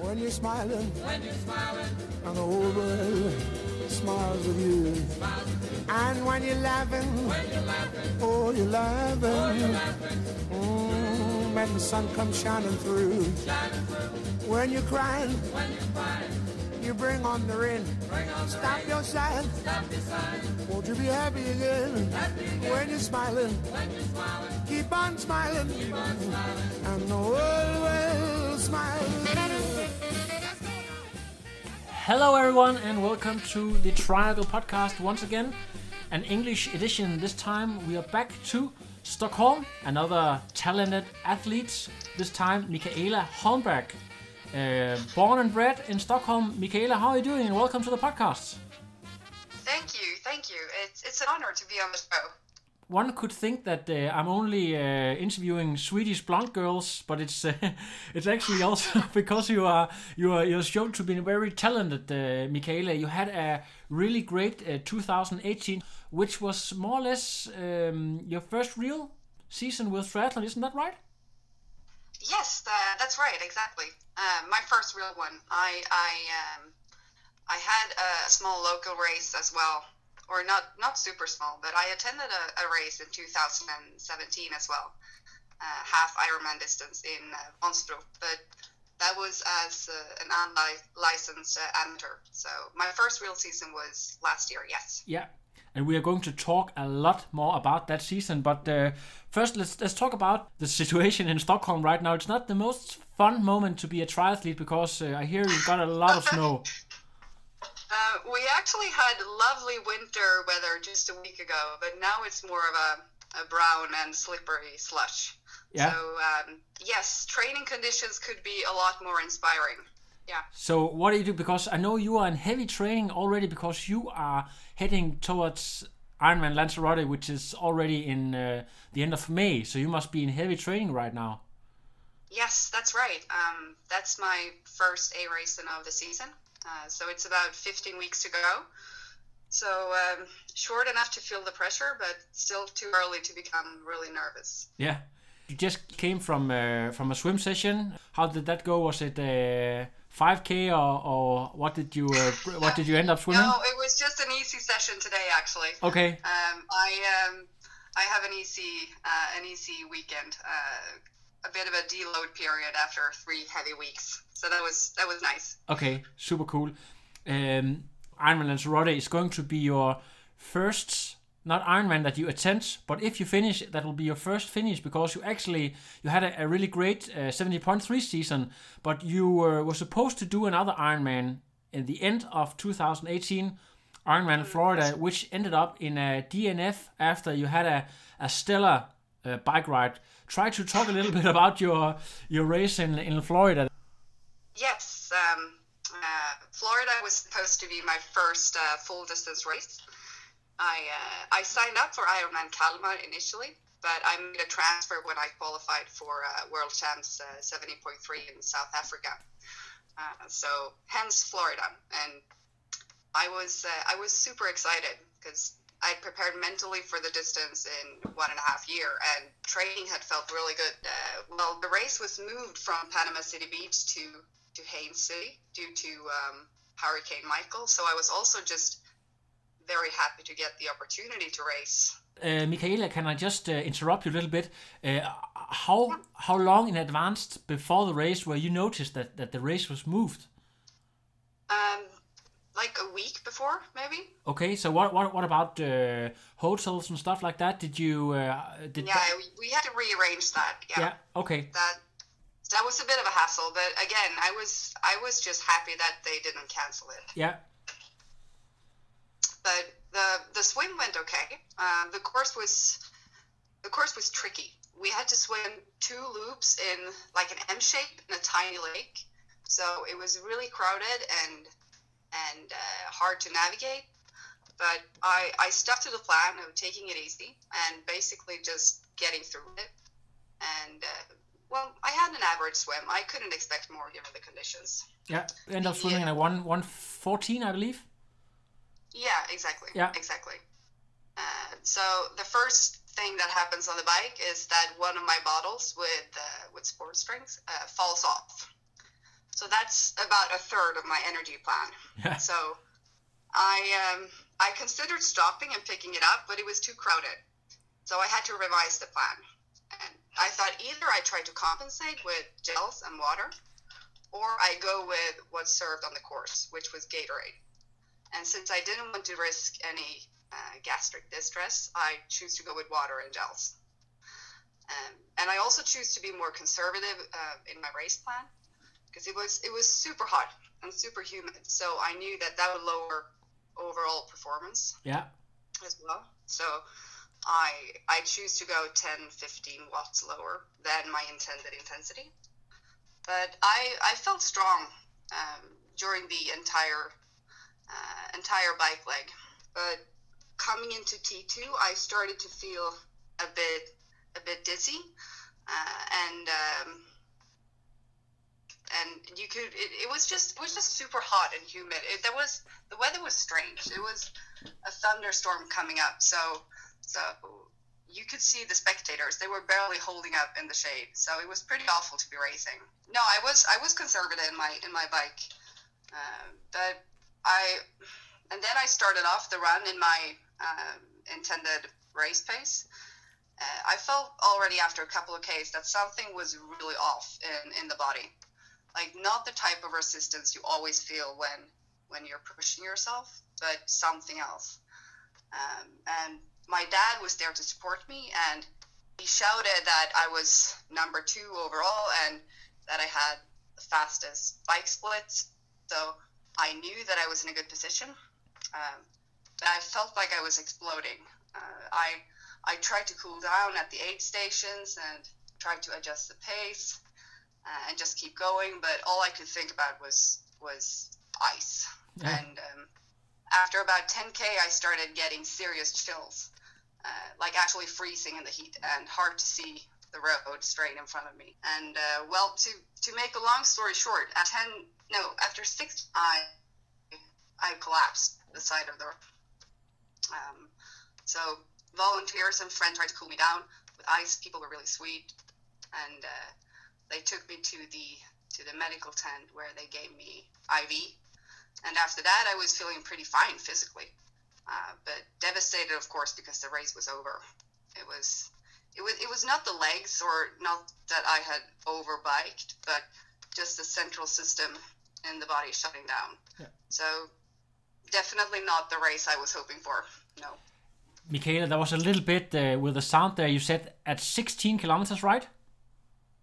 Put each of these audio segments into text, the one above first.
when you're smiling, when you're smiling, and the whole world smiles with you. And when you're laughing, when you're laughing, oh, you're laughing, oh, you're laughing. Mm, when the sun comes shining through. shining through. When you're crying, when you're crying, you bring on the rain. On Stop the your. Stop your sighing. Won't you be happy again? Happy again. When you're smiling. When you're smiling. Keep on smiling. Keep on smiling. And the world will smile. Hello, everyone, and welcome to the Triangle Podcast once again. An English edition this time. We are back to Stockholm. Another talented athlete. This time, Michaela Holmberg. Uh, born and bred in Stockholm. Michaela, how are you doing? And welcome to the podcast. Thank you, thank you. It's, it's an honor to be on the show. One could think that uh, I'm only uh, interviewing Swedish blonde girls, but it's uh, it's actually also because you are you are you're shown to be very talented, uh, Michaela. You had a really great uh, 2018, which was more or less um, your first real season with triathlon, isn't that right? Yes, that's right, exactly. Uh, my first real one. I I um, I had a small local race as well, or not not super small, but I attended a, a race in 2017 as well, uh, half Ironman distance in uh, Onsbro, but that was as uh, an unlicensed uh, amateur. So my first real season was last year. Yes. Yeah, and we are going to talk a lot more about that season. But uh, first, let's let's talk about the situation in Stockholm right now. It's not the most fun moment to be a triathlete because uh, I hear you've got a lot of snow. Uh, we actually had lovely winter weather just a week ago, but now it's more of a, a brown and slippery slush. Yeah. So um, yes, training conditions could be a lot more inspiring. Yeah. So what do you do? Because I know you are in heavy training already because you are heading towards Ironman Lanzarote, which is already in uh, the end of May. So you must be in heavy training right now. Yes, that's right. Um, that's my first A race of the season. Uh, so it's about 15 weeks to go. So um, short enough to feel the pressure, but still too early to become really nervous. Yeah. You just came from uh, from a swim session. How did that go? Was it uh, 5k or, or what did you uh, what did you end up swimming? No, it was just an easy session today actually. Okay. Um, I um, I have an easy uh, an easy weekend. Uh, a bit of a deload period after three heavy weeks, so that was that was nice. Okay, super cool. Um, Ironman Lanzarote is going to be your first not Ironman that you attend, but if you finish, that will be your first finish because you actually you had a, a really great uh, 70.3 season, but you were, were supposed to do another Ironman in the end of 2018, Ironman Florida, which ended up in a DNF after you had a, a stellar uh, bike ride. Try to talk a little bit about your your race in in Florida. Yes, um, uh, Florida was supposed to be my first uh, full distance race. I uh, I signed up for Ironman Kalmar initially, but I made a transfer when I qualified for uh, World Champs uh, 70.3 in South Africa. Uh, so hence Florida, and I was I was super excited because I prepared mentally for the distance in one and a half year, and training had felt really good. Uh, well, the race was moved from Panama City Beach to to Haines City due to um, Hurricane Michael, so I was also just very happy to get the opportunity to race. Uh, Michaela, can I just uh, interrupt you a little bit? Uh, how how long in advance before the race were you noticed that, that the race was moved? Um, like a week before, maybe. Okay, so what what what about uh, hotels and stuff like that? Did you uh, did? Yeah, we, we had to rearrange that. Yeah. Yeah. Okay. That that was a bit of a hassle, but again, I was I was just happy that they didn't cancel it. Yeah but the the swim went okay. Um, the course was the course was tricky. We had to swim two loops in like an M shape in a tiny lake, So it was really crowded and and uh, hard to navigate. But I, I stuck to the plan of taking it easy and basically just getting through it. And uh, well, I had an average swim. I couldn't expect more given the conditions. Yeah, end up swimming Yeah. in a one one fourteen, I believe. Yeah, exactly. Yeah. Exactly. Uh, so the first thing that happens on the bike is that one of my bottles with uh, with sports drinks uh, falls off. So that's about a third of my energy plan. So I um, I considered stopping and picking it up, but it was too crowded. So I had to revise the plan. And I thought either I try to compensate with gels and water, or I go with what's served on the course, which was Gatorade. And since I didn't want to risk any uh, gastric distress, I choose to go with water and gels. Um, and I also choose to be more conservative uh, in my race plan because it was it was super hot and super humid. So I knew that that would lower overall performance Yeah. as well. So I I choose to go 10, 15 watts lower than my intended intensity. But I I felt strong um, during the entire uh, entire bike leg. But coming into T2, I started to feel a bit a bit dizzy, uh, and um, and you could it, it was just it was just super hot and humid. It, there was the weather was strange. It was a thunderstorm coming up, so so you could see the spectators. They were barely holding up in the shade, so it was pretty awful to be racing. No, I was I was conservative in my in my bike, uh, but I and then I started off the run in my um, intended race pace. Uh, I felt already after a couple of Ks that something was really off in, in the body. Like not the type of resistance you always feel when when you're pushing yourself, but something else. Um, and my dad was there to support me, and he shouted that I was number two overall and that I had the fastest bike splits. So I knew that I was in a good position. Um, but I felt like I was exploding. Uh, I I tried to cool down at the aid stations and tried to adjust the pace uh, and just keep going. But all I could think about was was ice. Yeah. And um, after about 10k, I started getting serious chills, uh, like actually freezing in the heat and hard to see the road straight in front of me. And uh, well, to to make a long story short, at 10 no after six, I I collapsed the side of the road. Um, so volunteers and friends tried to cool me down with ice. People were really sweet, and uh, they took me to the to the medical tent where they gave me IV. And after that, I was feeling pretty fine physically, uh, but devastated, of course, because the race was over. It was it was it was not the legs or not that I had overbiked, but just the central system in the body shutting down. Yeah. So definitely not the race I was hoping for. No. Michaela, there was a little bit uh, with the sound there. You said at 16 kilometers, right?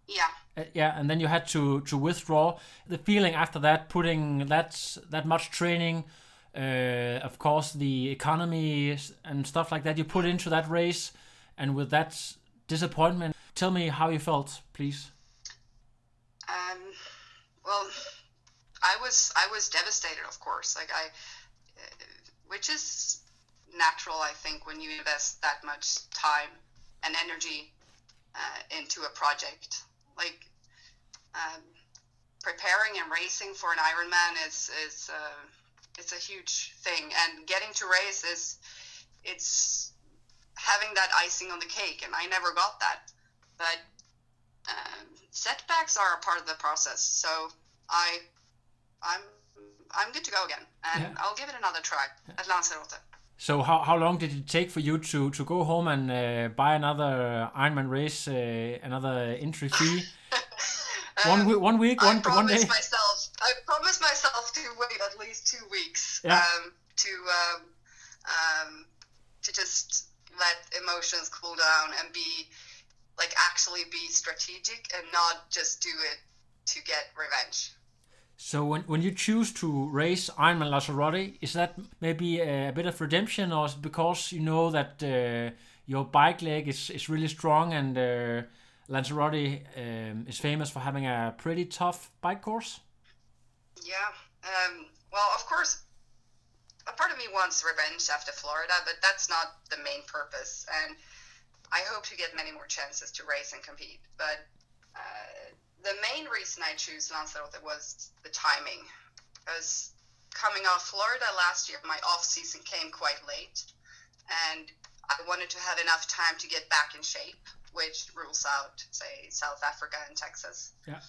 Yeah. Uh, yeah, and then you had to to withdraw. The feeling after that, putting that that much training, uh, of course, the economy and stuff like that, you put into that race, and with that disappointment, tell me how you felt, please. Um, well, I was I was devastated, of course. Like I, uh, which is natural, I think, when you invest that much time and energy uh, into a project. Like um, preparing and racing for an Ironman is is uh, it's a huge thing, and getting to race is it's having that icing on the cake, and I never got that. But um, setbacks are a part of the process. So I, I'm, I'm good to go again, and Yeah. I'll give it another try at Lanzarote. So how, how long did it take for you to, to go home and uh, buy another Ironman race, uh, another entry fee? one Um, week, one week, I one one promised day. myself. I promised myself to wait at least two weeks Yeah. um, to um, um, to just let emotions cool down and be like actually be strategic and not just do it to get revenge. So when, when you choose to race Ironman Lanzarote, is that maybe a bit of redemption, or because you know that uh, your bike leg is, is really strong and uh, Lanzarote um, is famous for having a pretty tough bike course? Yeah. Um, well, of course, a part of me wants revenge after Florida, but that's not the main purpose. And I hope to get many more chances to race and compete. But uh, the main reason I choose Lanzarote was the timing. Because coming off Florida last year, my off season came quite late, and I wanted to have enough time to get back in shape, which rules out, say, South Africa and Texas. Yeah.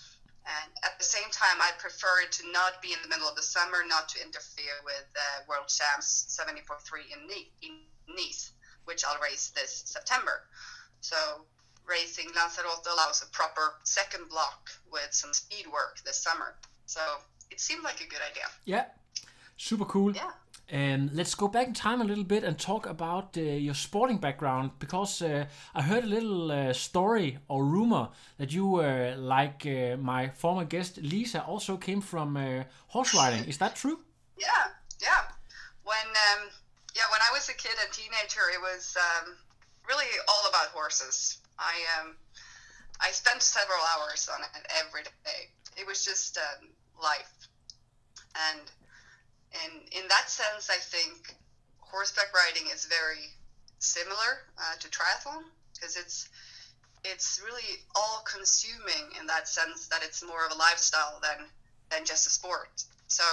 And at the same time, I prefer to not be in the middle of the summer, not to interfere with uh, World Champs 70.3 in, in Nice, which I'll race this September. So racing Lanzarote allows a proper second block with some speed work this summer. So it seemed like a good idea. Yeah, super cool. Yeah. Um, let's go back in time a little bit and talk about uh, your sporting background because uh, I heard a little uh, story or rumor that you, uh, like uh, my former guest Lisa, also came from uh, horse riding. Is that true? Yeah, yeah. When um, yeah, when I was a kid and teenager, it was um, really all about horses. I um, I spent several hours on it every day. It was just um, life, and in in that sense, I think horseback riding is very similar uh, to triathlon because it's it's really all consuming in that sense that it's more of a lifestyle than than just a sport. So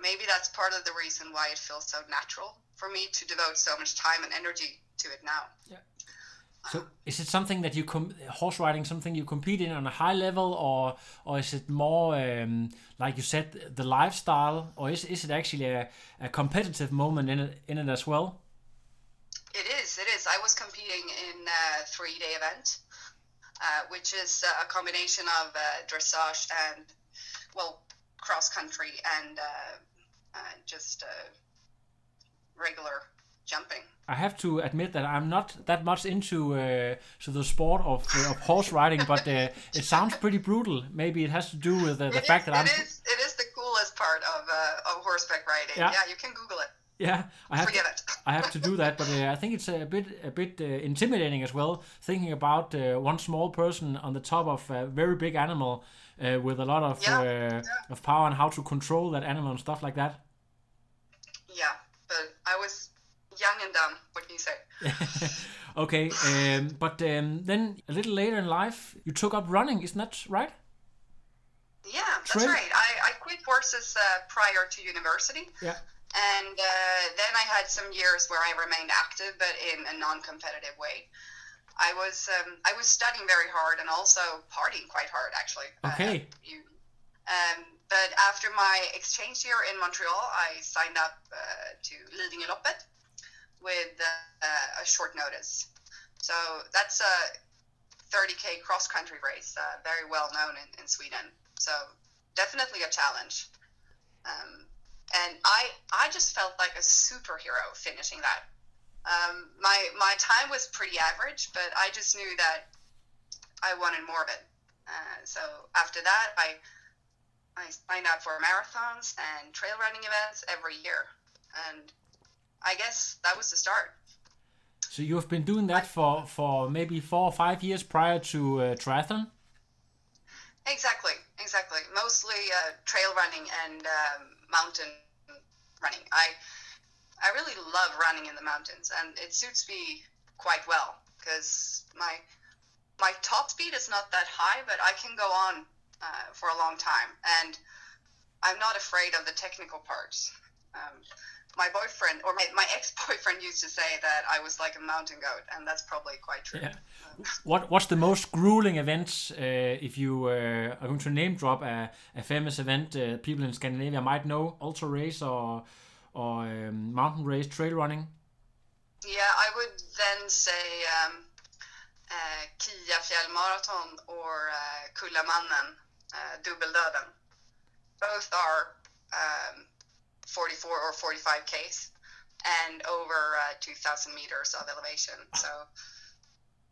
maybe that's part of the reason why it feels so natural for me to devote so much time and energy to it now. So is it something that you com- horse riding something you compete in on a high level, or or is it more um, like you said the lifestyle, or is is it actually a, a competitive moment in it in it as well? It is. It is. I was competing in a three-day event, uh, which is uh, a combination of uh, dressage and, well, cross country and uh, uh, just uh, regular jumping. I have to admit that I'm not that much into uh, to the sport of, uh, of horse riding, but uh, it sounds pretty brutal. Maybe it has to do with uh, the fact that I'm. it is. It is the coolest part of uh, of horseback riding. Yeah. Yeah. you can Google it. Yeah, I have. Forget To, it. I have to do that, but uh, I think it's a bit a bit uh, intimidating as well. Thinking about uh, one small person on the top of a very big animal uh, with a lot of Yeah, uh, yeah. of power and how to control that animal and stuff like that. Yeah, but I was young and dumb. What can you say? okay, um, but um, then a little later in life, you took up running, isn't that right? Yeah, that's Train- right. I, I quit horses uh, prior to university. Yeah. And uh, then I had some years where I remained active, but in a non-competitive way. I was um, I was studying very hard and also partying quite hard, actually. Okay. Uh, you, um, but after my exchange year in Montreal, I signed up uh, to Lidingöloppet with uh, a short notice. So that's a 30k cross country race, uh, very well known in, in Sweden. So definitely a challenge. Um, and I I just felt like a superhero finishing that. Um, my my time was pretty average, but I just knew that I wanted more of it. Uh, so after that, I I signed up for marathons and trail running events every year, and I guess that was the start. So you have been doing that for for maybe four or five years prior to uh, triathlon. Exactly, exactly. Mostly uh, trail running and um, mountain running. I I really love running in the mountains, and it suits me quite well because my my top speed is not that high, but I can go on uh, for a long time, and I'm not afraid of the technical parts. Um, my boyfriend or my, my ex-boyfriend used to say that I was like a mountain goat, and that's probably quite true. Yeah. What what's the most grueling event uh, if you uh, are going to name drop a, a famous event uh, people in Scandinavia might know ultra race or or um, mountain race trail running? Yeah, I would then say um, uh, Kia Fjällmarathon or uh, Kullamannen, uh, Dubbeldöden. Both are um, 44 or 45 Ks and over uh, 2,000 meters of elevation. So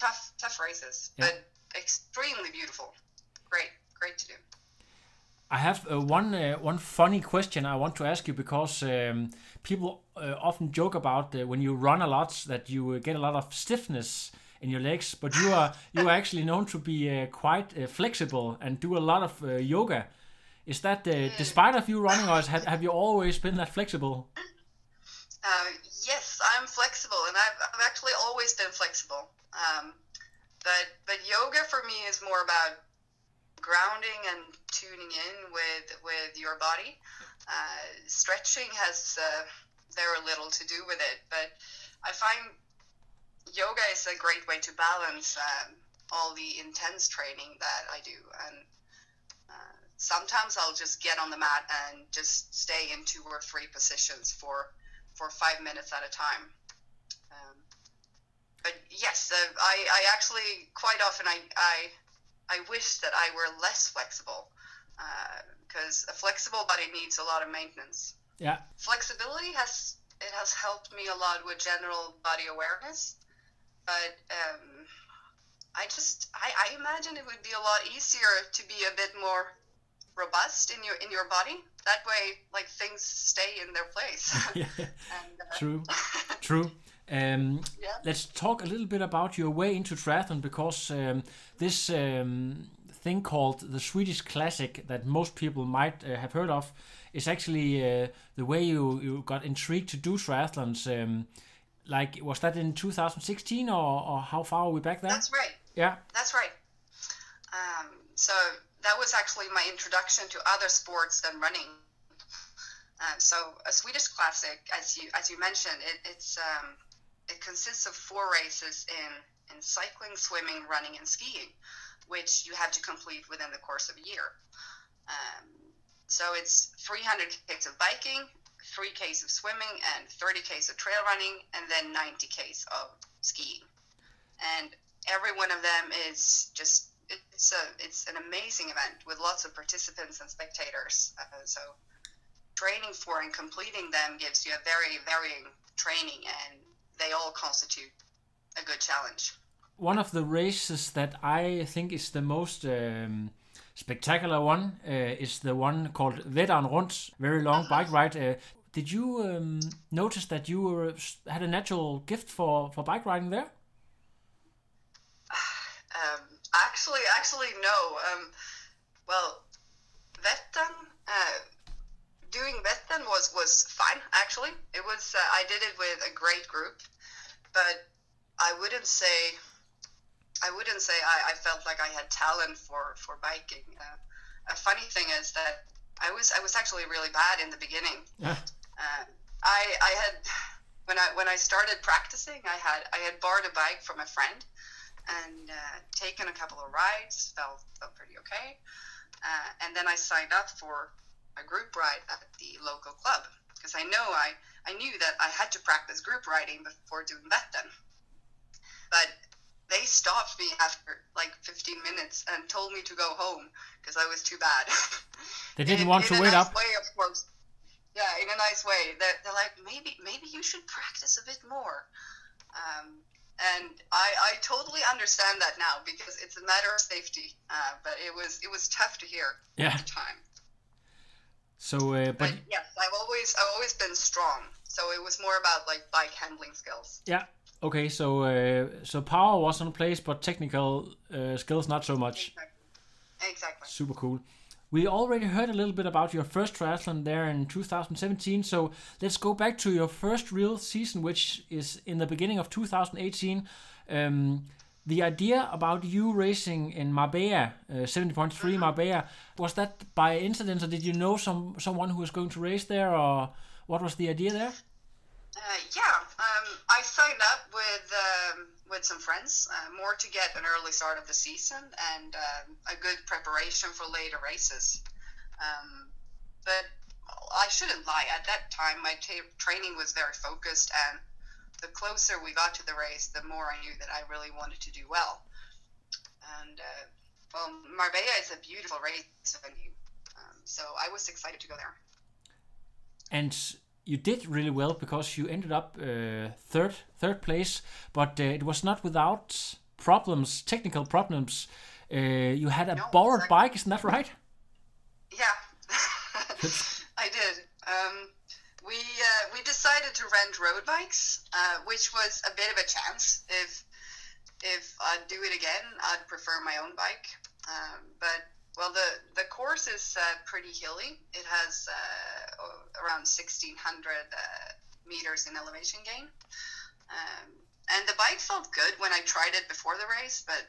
tough, tough races, Yeah. but extremely beautiful. Great, great to do. I have uh, one uh, one funny question I want to ask you because um, people uh, often joke about uh, when you run a lot that you uh, get a lot of stiffness in your legs, but you are you are actually known to be uh, quite uh, flexible and do a lot of uh, yoga. Is that uh, despite of you running, or have, have you always been that flexible? Uh, yes, I'm flexible, and I've, I've actually always been flexible. Um, but but yoga for me is more about grounding and tuning in with with your body. Uh, stretching has uh, very little to do with it, but I find yoga is a great way to balance um, all the intense training that I do. And sometimes I'll just get on the mat and just stay in two or three positions for for five minutes at a time. Um, but yes, uh, I, I actually quite often I, I I wish that I were less flexible because uh, a flexible body needs a lot of maintenance. Yeah. Flexibility has it has helped me a lot with general body awareness, but um, I just I, I imagine it would be a lot easier to be a bit more robust in your in your body. That way, like things stay in their place. yeah. and, uh, True. True. Um, Yeah. Let's talk a little bit about your way into triathlon because um, this um, thing called the Swedish Classic that most people might uh, have heard of is actually uh, the way you, you got intrigued to do triathlons. Um, like, was that in 2016 or, or how far are we back then? That's right. yeah. That's right. Um, so that was actually my introduction to other sports than running. Uh, so a Swedish classic, as you as you mentioned, it, it's um, it consists of four races in in cycling, swimming, running, and skiing, which you have to complete within the course of a year. Um, so it's 300 k's of biking, 3 k's of swimming, and 30 k's of trail running, and then 90 k's of skiing. And every one of them is just it's a it's an amazing event with lots of participants and spectators. Uh, so training for and completing them gives you a very varying training, and they all constitute a good challenge. one of the races that I think is the most um, spectacular one uh, is the one called Vättern Rundt, very long bike ride. Uh, did you um, notice that you were, had a natural gift for, for bike riding there? Um, actually, actually, no. Um, well, Vättern, uh, doing Vättern was was fine. Actually, it was. Uh, I did it with a great group, but I wouldn't say. I wouldn't say I, I felt like I had talent for for biking. Uh, a funny thing is that I was I was actually really bad in the beginning. Yeah. Uh, I I had when I when I started practicing, I had I had borrowed a bike from a friend and uh, taken a couple of rides. felt felt pretty okay, uh, and then I signed up for a group ride at the local club because I know I I knew that I had to practice group riding before doing that then. But they stopped me after like 15 minutes and told me to go home because I was too bad. They didn't In- want in to a wait nice up. Way, of course. Yeah, in a nice way. They're, they're like, maybe maybe you should practice a bit more. Um, and I, I totally understand that now because it's a matter of safety. Uh, but it was it was tough to hear Yeah. at the time. So, uh, but But yes, I've always I've always been strong. So it was more about like bike handling skills. yeah, okay. So, uh, so power was in place, but technical uh, skills not so much. Exactly. Exactly. Super cool. We already heard a little bit about your first triathlon there in 2017, so let's go back to your first real season, which is in the beginning of 2018. Um, the idea about you racing in Marbella, uh, 70.3 Marbella, was that by incident, or did you know some someone who was going to race there, or what was the idea there? Uh, yeah, um, I signed up with um, with some friends, uh, more to get an early start of the season and um a good preparation for later races. Um, but I shouldn't lie. At that time, my ta- training was very focused, and the closer we got to the race, the more I knew that I really wanted to do well. And uh, well, Marbella is a beautiful race venue, um, so I was excited to go there. and you did really well because you ended up uh, third third place but uh, it was not without problems technical problems uh, you had a No, borrowed exactly. bike isn't that right Yeah, I did. Um, we uh, we decided to rent road bikes, uh, which was a bit of a chance. If if I'd do it again, I'd prefer my own bike. Um, but well, the the course is uh, pretty hilly. It has uh, around 1600 uh, meters in elevation gain, um, and the bike felt good when I tried it before the race. But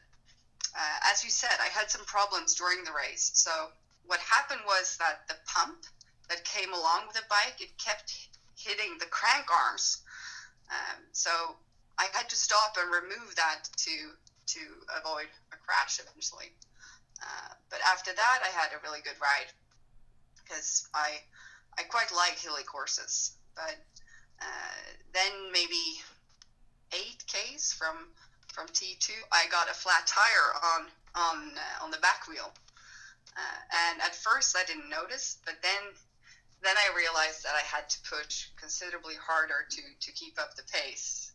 uh, as you said, I had some problems during the race. So what happened was that the pump that came along with the bike it kept hitting the crank arms. Um, so I had to stop and remove that to to avoid a crash eventually. Uh, but after that, I had a really good ride because I I quite like hilly courses. But uh, then maybe eight k's from from T2, I got a flat tire on on uh, on the back wheel, uh, and at first I didn't notice, but then then I realized that I had to push considerably harder to to keep up the pace.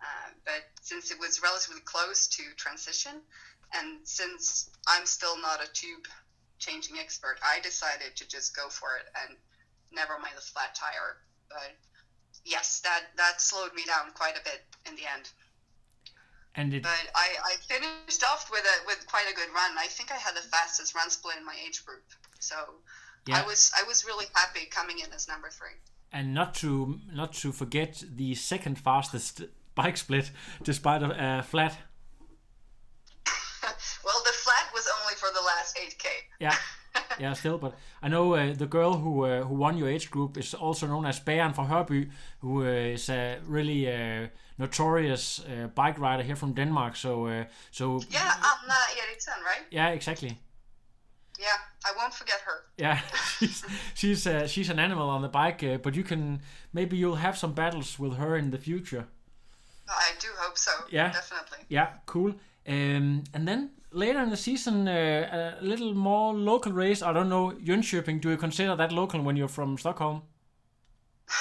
Uh, but since it was relatively close to transition, and since I'm still not a tube changing expert, I decided to just go for it and never mind the flat tire. But yes, that that slowed me down quite a bit in the end. And it, But I, I finished off with a with quite a good run. I think I had the fastest run split in my age group. So Yeah. I was I was really happy coming in as number three. and not to not to forget the second fastest bike split, despite a uh, flat. well, the flat was only for the last 8K. Yeah, yeah, still. But I know uh, the girl who uh, who won your age group is also known as Bæren fra Hørby, who uh, is a really uh, notorious uh, bike rider here from Denmark. So uh, so Yeah, Anna Eriksson, right? yeah, exactly. Yeah, I won't forget her. Yeah, she's she's, uh, she's an animal on the bike, uh, but you can maybe you'll have some battles with her in the future. I do hope so. Yeah. Definitely. Yeah, cool. Um, and then later in the season, uh, a little more local race. I don't know, Jönköping. Do you consider that local when you're from Stockholm?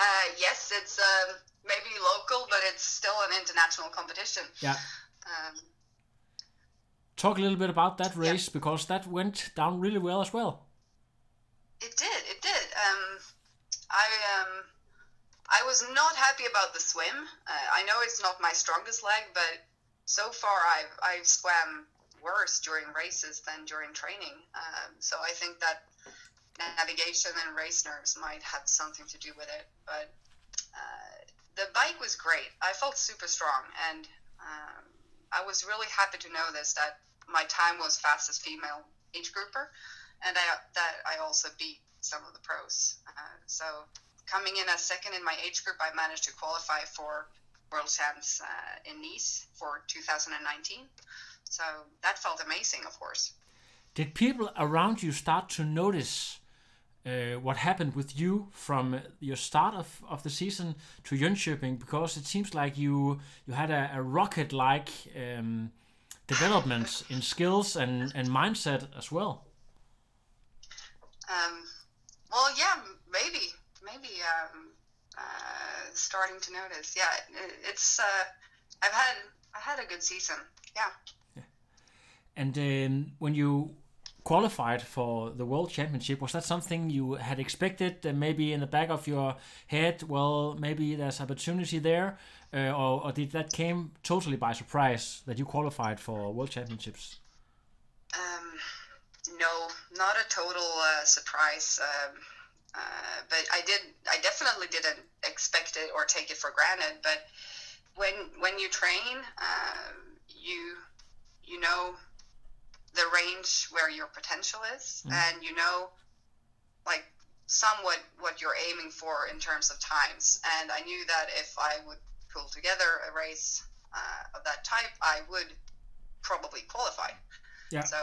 Uh, yes, it's um, maybe local, but it's still an international competition. Yeah. Um, Talk a little bit about that race because that went down really well as well. It did. It did. Um, I um, I was not happy about the swim. Uh, I know it's not my strongest leg, but so far I've I've swam worse during races than during training. Um, so I think that navigation and race nerves might have something to do with it. But uh, the bike was great. I felt super strong, and um, I was really happy to know this that my time was fastest female age grouper, and I, that I also beat some of the pros. Uh, so coming in as second in my age group, I managed to qualify for World Champs uh, in Nice for 2019. So that felt amazing, of course. Did people around you start to notice uh, what happened with you from your start of, of the season to Jönköping? Because it seems like you you had a, a rocket like um, development in skills and, and mindset as well. Um, well, yeah, maybe, maybe um, uh, starting to notice. Yeah, it, it's. Uh, I've had I had a good season. Yeah. And um, when you qualified for the World Championship, was that something you had expected? Uh, maybe in the back of your head, well, maybe there's opportunity there, uh, or, or did that came totally by surprise that you qualified for World Championships? Um, no, not a total uh, surprise. Um, uh, but I did. I definitely didn't expect it or take it for granted. But when when you train, uh, you you know the range where your potential is, and you know like somewhat what you're aiming for in terms of times. And I knew that if I would pull together a race uh, of that type, I would probably qualify. Yeah. So,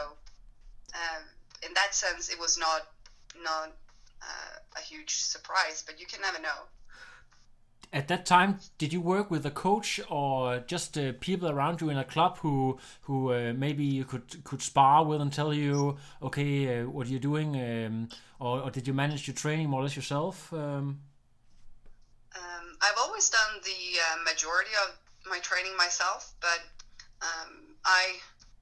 um, in that sense, it was not not uh, a huge surprise, but you can never know. At that time, did you work with a coach or just uh, people around you in a club who who uh, maybe you could could spar with and tell you, okay, uh, what you're doing, um, or, or did you manage your training more or less yourself? Um, Um, I've always done the uh, majority of my training myself, but um, I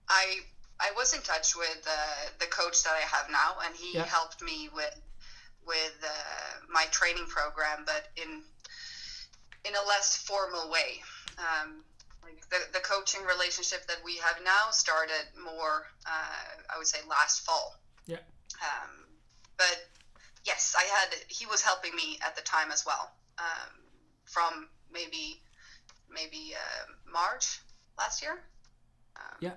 I I was in touch with uh, the coach that I have now, and he Yeah. helped me with with uh, my training program, but in in a less formal way. Um, like the, the coaching relationship that we have now started more, uh, I would say, last fall. Yeah. Um, but yes, I had he was helping me at the time as well. Um, from maybe maybe uh, March last year. Yeah.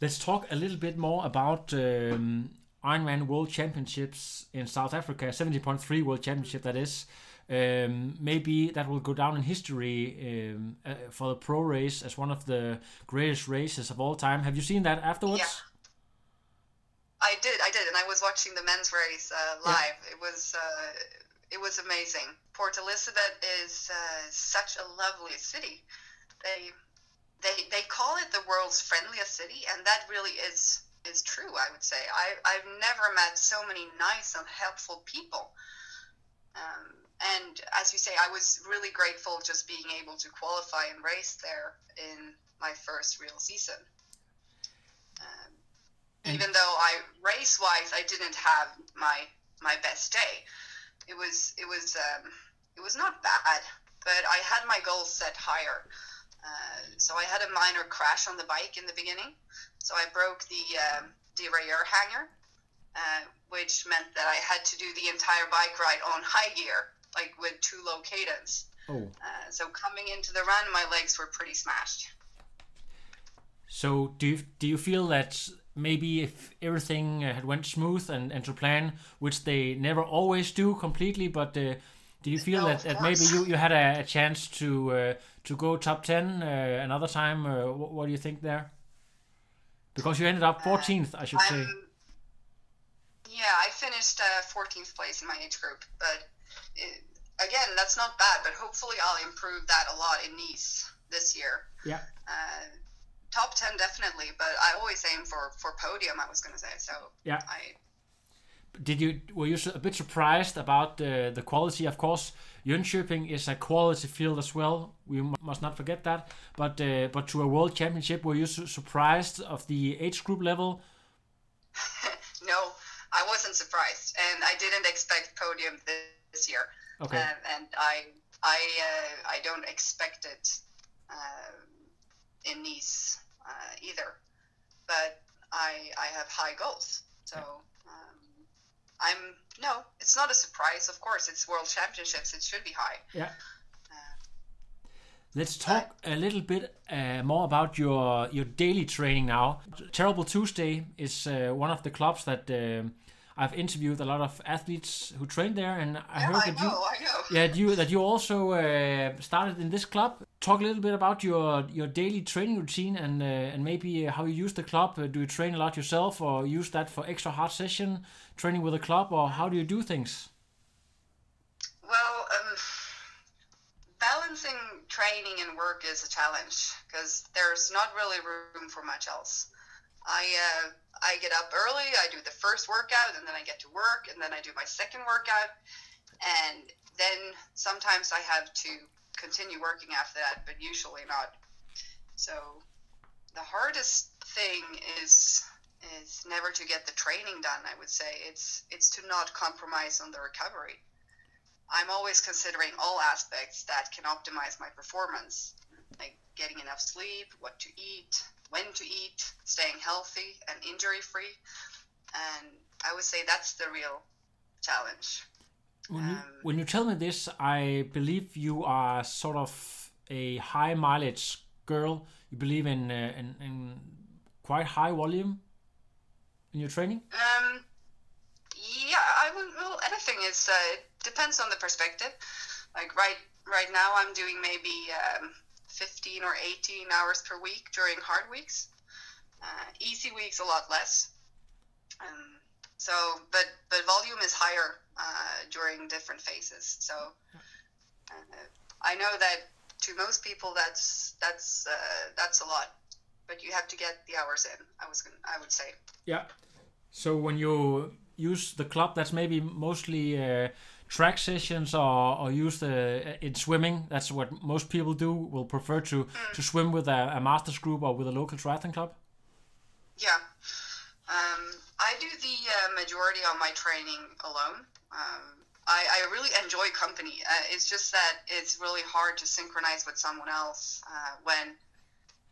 Let's talk a little bit more about um, Ironman World Championships in South Africa, 70.3 World Championship that is. Um, maybe that will go down in history um, uh, for the pro race as one of the greatest races of all time. Have you seen that afterwards? Yeah. I did, I did, and I was watching the men's race uh, live. It was uh, it was amazing. Port Elizabeth is uh, such a lovely city. They they they call it the world's friendliest city, and that really is is true. I would say I I've never met so many nice and helpful people. Um, and as you say, I was really grateful just being able to qualify and race there in my first real season. Um, even though I race wise I didn't have my my best day, it was it was um, it was not bad, but I had my goals set higher. Uh, so I had a minor crash on the bike in the beginning. So I broke the um, derailleur hanger, uh, which meant that I had to do the entire bike ride on high gear, like with too low cadence. Oh. Uh, so coming into the run, my legs were pretty smashed. So do you, do you feel that maybe if everything uh, had went smooth and, and to plan, which they never always do completely, but uh, do you feel No, that, that maybe you, you had a, a chance to uh, to go top ten uh, another time? Uh, what, what do you think there? Because you ended up 14th, I should say. Yeah, I finished uh, 14th place in my age group, but it, again, that's not bad. But hopefully, I'll improve that a lot in Nice this year. Yeah. Uh, top 10 definitely, but I always aim for for podium. I was going to say so. Yeah. I Did you were you a bit surprised about the the quality? Of course, Jönköping is a quality field as well. We mu- must not forget that. But uh, but to a world championship, were you su- surprised of the age group level? no, I wasn't surprised, and I didn't expect podium this year. Okay. Um, and I I uh, I don't expect it uh, in Nice uh, either. But I I have high goals, so um, I'm no, it's not a surprise. Of course, it's World Championships. It should be high. Yeah. Let's talk a little bit uh, more about your your daily training now. Terrible Tuesday is uh, one of the clubs that um I've interviewed a lot of athletes who train there, and I Yeah, heard I that you know, I know. yeah that you that you also uh, started in this club. Talk a little bit about your your daily training routine and uh, and maybe how you use the club. Uh, do you train a lot yourself, or use that for extra hard session training with the club, or how do you do things? Well, um, balancing training and work is a challenge because there's not really room for much else. I uh, I get up early, I do the first workout, and then I get to work, and then I do my second workout, and then sometimes I have to continue working after that, but usually not. So the hardest thing is is never to get the training done. I would say it's it's to not compromise on the recovery. I'm always considering all aspects that can optimize my performance, like getting enough sleep, what to eat, when to eat, staying healthy and injury free. And I would say that's the real challenge. When you, Um, when you tell me this, I believe you are sort of a high mileage girl. You believe in uh, in, in quite high volume in your training. Um, yeah, I would. Well, anything is. Uh, depends on the perspective. Like right, right now, I'm doing maybe um, 15 or 18 hours per week during hard weeks. Uh, easy weeks a lot less. Um, so, but but volume is higher uh, during different phases. So, uh, I know that to most people that's that's uh, that's a lot, but you have to get the hours in. I was gonna, I would say. Yeah. So when you use the club, that's maybe mostly uh, track sessions, or, or use the in swimming. That's what most people do. Will prefer to to swim with a, a masters group or with a local triathlon club. Yeah. Um, I do the uh, majority of my training alone. Um, I, I really enjoy company. Uh, it's just that it's really hard to synchronize with someone else uh, when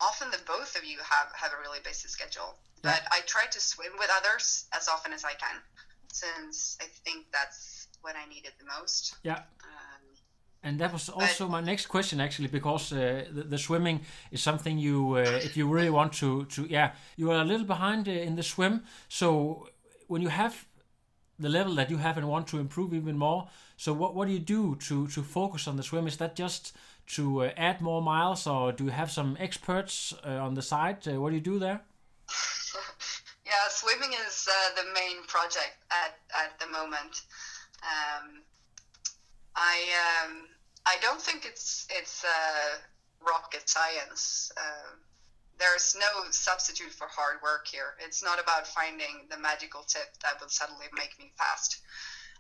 often the both of you have, have a really busy schedule. Yeah. But I try to swim with others as often as I can, since I think that's what I needed the most. Yeah. Um, And that was also my next question, actually, because uh, the, the swimming is something you, uh, if you really want to, to, yeah, you are a little behind uh, in the swim. So when you have the level that you have and want to improve even more, so what what do you do to to focus on the swim? Is that just to uh, add more miles, or do you have some experts uh, on the side? Uh, what do you do there? yeah, swimming is uh, the main project at, at the moment. Um, I um, I don't think it's it's uh, rocket science. There's no substitute for hard work here. It's not about finding the magical tip that will suddenly make me fast.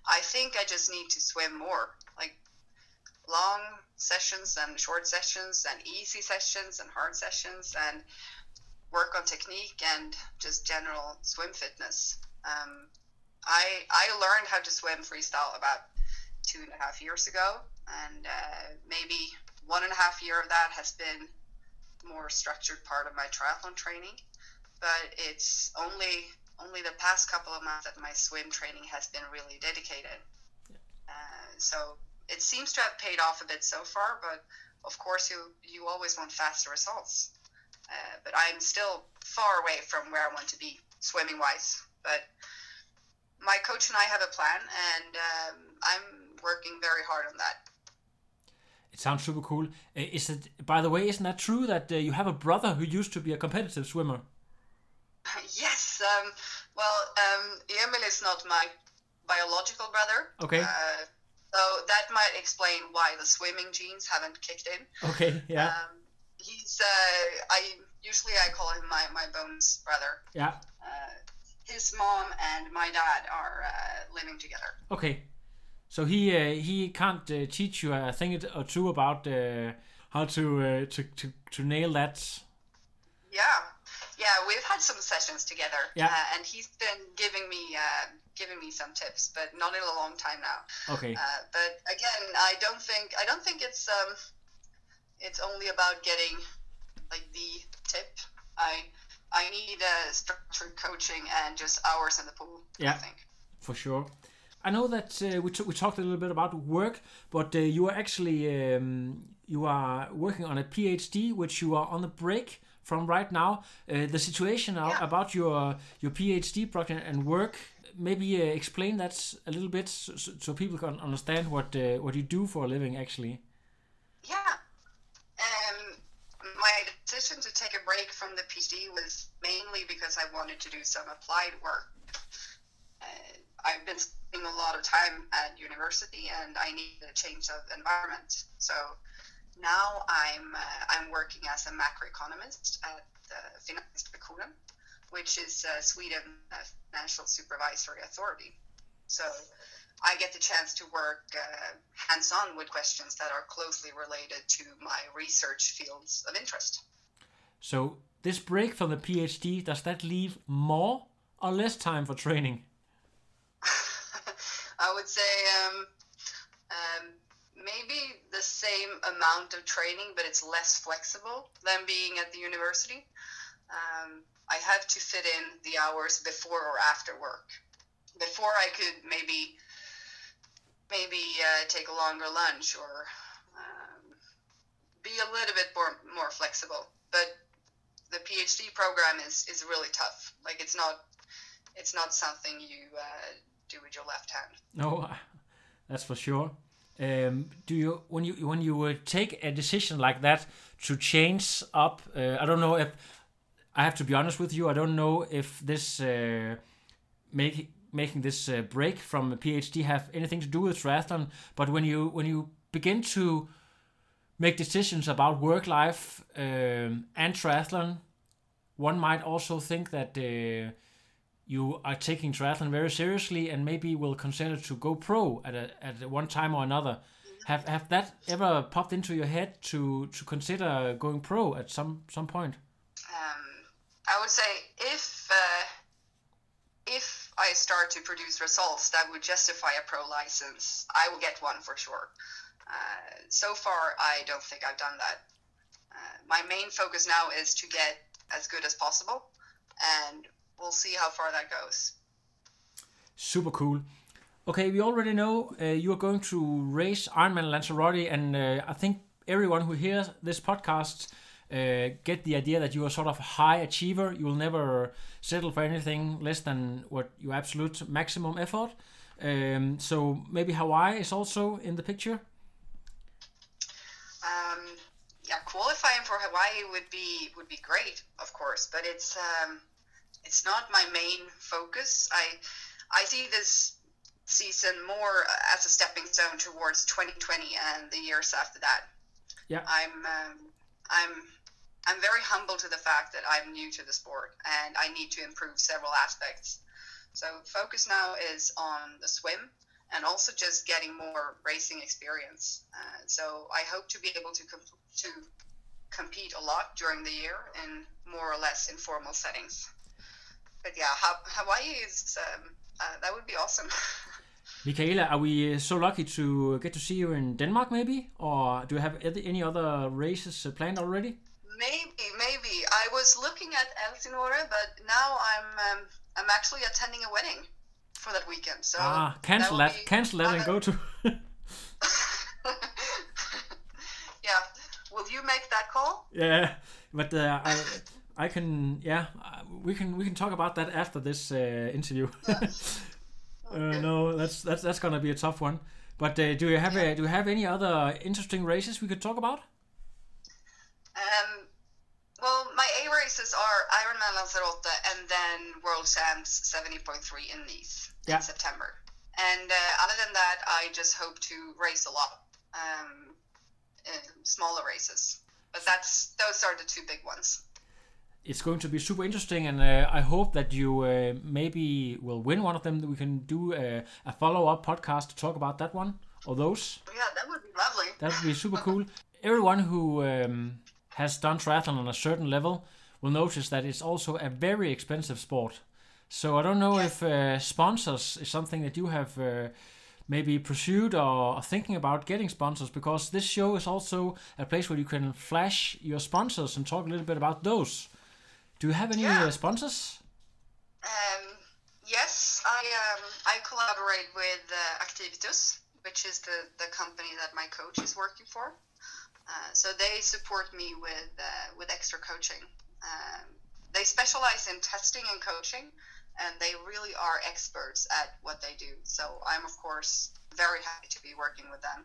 I think I just need to swim more, like long sessions and short sessions and easy sessions and hard sessions and work on technique and just general swim fitness. Um, I I learned how to swim freestyle about two and a half years ago, and uh, maybe one and a half year of that has been more structured part of my triathlon training. But it's only only the past couple of months that my swim training has been really dedicated. Uh, so it seems to have paid off a bit so far, but of course you you always want faster results. Uh, but I'm still far away from where I want to be swimming wise. But my coach and I have a plan, and um, I'm working very hard on that. It sounds super cool. Uh, is it? By the way, isn't that true that uh, you have a brother who used to be a competitive swimmer? yes. Um, well, um, Emil is not my biological brother. Okay. Uh, so that might explain why the swimming genes haven't kicked in. Okay. Yeah. Um, he's uh, I usually I call him my my bones brother. yeah. Uh, his mom and my dad are uh, living together. Okay. So he uh, he can't uh, teach you a thing or two about uh, how to, uh, to to to nail that. Yeah, yeah, we've had some sessions together, Yeah. uh, and he's been giving me uh, giving me some tips, but not in a long time now. Okay. Uh, but again, I don't think I don't think it's um, it's only about getting like the tip. I I need uh, structured coaching and just hours in the pool. Yeah. I think. For sure. I know that uh, we, t- we talked a little bit about work, but uh, you are actually um, you are working on a PhD, which you are on the break from right now. Uh, the situation Yeah. about your your PhD project and work. Maybe uh, explain that a little bit so, so- people can understand what uh, what you do for a living. Actually, Yeah. Um, my decision to take a break from the PhD was mainly because I wanted to do some applied work. I've been spending a lot of time at university, and I needed a change of environment. So now I'm uh, I'm working as a macroeconomist at the Finansinspektionen, which is uh, Sweden uh, Financial Supervisory Authority. So I get the chance to work uh, hands on with questions that are closely related to my research fields of interest. so this break from the PhD does that leave more or less time for training? I would say um, um, maybe the same amount of training, but it's less flexible than being at the university. Um, I have to fit in the hours before or after work. Before I could maybe maybe uh, take a longer lunch or um, be a little bit more more flexible. But the PhD program is is really tough. Like it's not it's not something you uh, do with your left hand. No, that's for sure. Um, do you when you when you uh, take a decision like that to change up? Uh, I don't know if I have to be honest with you. I don't know if this uh, make, making this uh, break from a PhD have anything to do with triathlon. But when you when you begin to make decisions about work life um, and triathlon, one might also think that uh, you are taking triathlon very seriously and maybe will consider to go pro at a, at one time or another. Have have that ever popped into your head to to consider going pro at some some point? um, I would say if uh, if I start to produce results that would justify a pro license, I will get one for sure. Uh, so far, I don't think I've done that. Uh, my main focus now is to get as good as possible, and we'll see how far that goes. Super cool. Okay, we already know uh, you are going to race Ironman Lanzarote, and uh, I think everyone who hears this podcast uh, get the idea that you are sort of a high achiever. You will never settle for anything less than what your absolute maximum effort. Um, so maybe Hawaii is also in the picture. Um, yeah, qualifying for Hawaii would be would be great, of course, but it's um, it's not my main focus. I I see this season more as a stepping stone towards 2020 and the years after that. Yeah. I'm um, I'm I'm very humble to the fact that I'm new to the sport and I need to improve several aspects. So focus now is on the swim and also just getting more racing experience. Uh, so I hope to be able to to compete a lot during the year in more or less informal settings. But yeah, ha- Hawaii is um, uh, that would be awesome. Michaela, are we so lucky to get to see you in Denmark, maybe? Or do you have any other races planned already? Maybe, maybe. I was looking at Elsinore, but now I'm um, I'm actually attending a wedding for that weekend. So ah, cancel that, that. cancel that, and go to. yeah, will you make that call? Yeah, but uh, I I can yeah we can we can talk about that after this uh, interview. Uh, no, that's that's that's gonna be a tough one. But uh, do you have a, do you have any other interesting races we could talk about? Um, well, my A races are Ironman Lanzarote and then World Champs 70.3 in Nice yeah. in September. And uh, other than that, I just hope to race a lot, um, smaller races. But that's those are the two big ones it's going to be super interesting, and uh, I hope that you uh, maybe will win one of them. That we can do a, a follow up podcast to talk about that one or those. Yeah, that would be lovely. That would be super cool. Everyone who um, has done triathlon on a certain level will notice that it's also a very expensive sport. So I don't know if uh, sponsors is something that you have uh, maybe pursued or thinking about getting sponsors because this show is also a place where you can flash your sponsors and talk a little bit about those. Do you have any yeah. uh, sponsors? Um, yes, I um, I collaborate with uh, Aktivitus, which is the, the company that my coach is working for. Uh, so they support me with uh, with extra coaching. Um, they specialize in testing and coaching, and they really are experts at what they do. So I'm of course very happy to be working with them.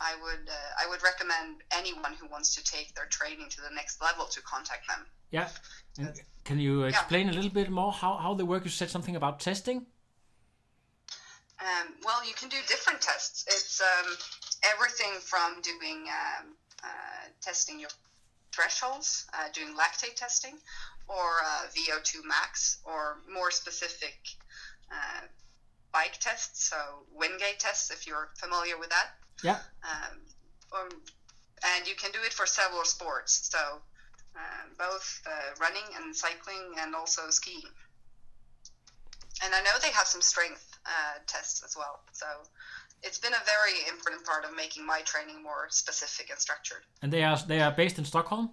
I would uh, I would recommend anyone who wants to take their training to the next level to contact them. Yeah. And can you explain yeah. a little bit more how, how they work? You said something about testing. Um, well, you can do different tests. It's um, everything from doing um, uh, testing your thresholds, uh, doing lactate testing, or uh, VO2 max, or more specific uh, bike tests, so Wingate tests, if you're familiar with that. Yeah. Um, or, and you can do it for several sports. So uh, both uh, running and cycling and also skiing. And I know they have some strength uh, tests as well. So it's been a very important part of making my training more specific and structured. And they are they are based in Stockholm.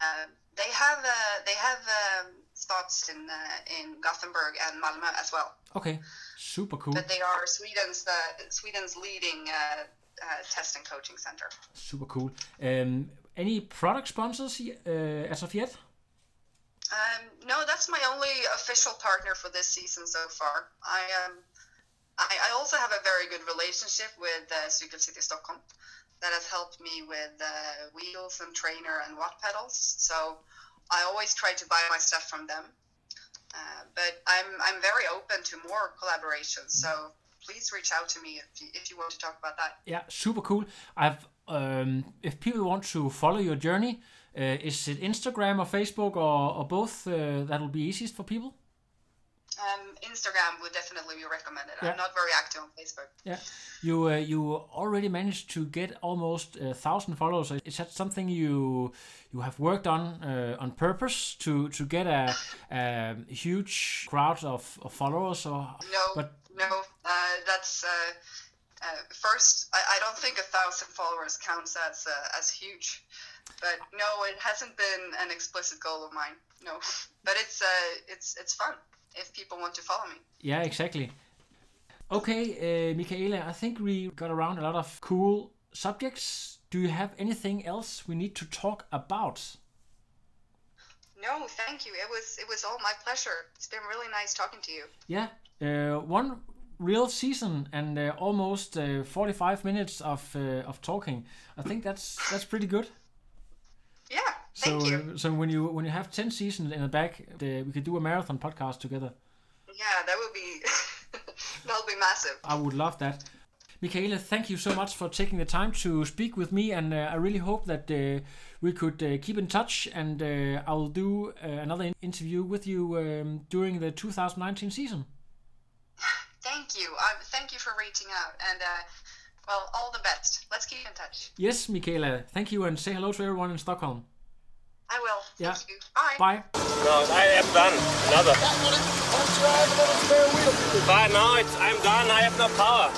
Uh, they have uh, they have um, spots in uh, in Gothenburg and Malmö as well. Okay, super cool. But they are Sweden's Sweden's leading test and coaching center. Super cool. Um, any product sponsors uh, as of yet? Um, no, that's my only official partner for this season so far. I um, I, I also have a very good relationship with uh, Cycle City Stockholm that has helped me with uh, wheels and trainer and watt pedals. So I always try to buy my stuff from them. Uh, but I'm I'm very open to more collaborations. So please reach out to me if you, if you want to talk about that. Yeah, super cool. I've um, if people want to follow your journey, uh, is it Instagram or Facebook or, or both uh, that will be easiest for people? Um, Instagram would definitely be recommended. Yeah. I'm not very active on Facebook. Yeah, you uh, you already managed to get almost a thousand followers. Is that something you you have worked on uh, on purpose to to get a, a huge crowd of, of followers? Or No, but no, uh, that's uh, first. I, I don't think a thousand followers counts as uh, as huge, but no, it hasn't been an explicit goal of mine. No, but it's uh, it's it's fun if people want to follow me. yeah, exactly. Okay, uh, Michaela, I think we got around a lot of cool subjects. Do you have anything else we need to talk about? No, thank you. It was it was all my pleasure. It's been really nice talking to you. Yeah, uh, one real season and uh, almost uh, 45 minutes of uh, of talking. I think that's that's pretty good. Yeah, thank so you. uh, so when you when you have 10 seasons in the back, uh, we could do a marathon podcast together. Yeah, that would be that would be massive. I would love that. Michaela, thank you so much for taking the time to speak with me, and uh, I really hope that uh, we could uh, keep in touch. And uh, I will do uh, another in- interview with you um, during the 2019 season. Thank you. Uh, thank you for reaching out, and uh, well, all the best. Let's keep in touch. Yes, Michaela, thank you, and say hello to everyone in Stockholm. I will. Yeah. Thank you. Bye. Bye. No, I am done. Another. But no, it's, I'm done. I have no power.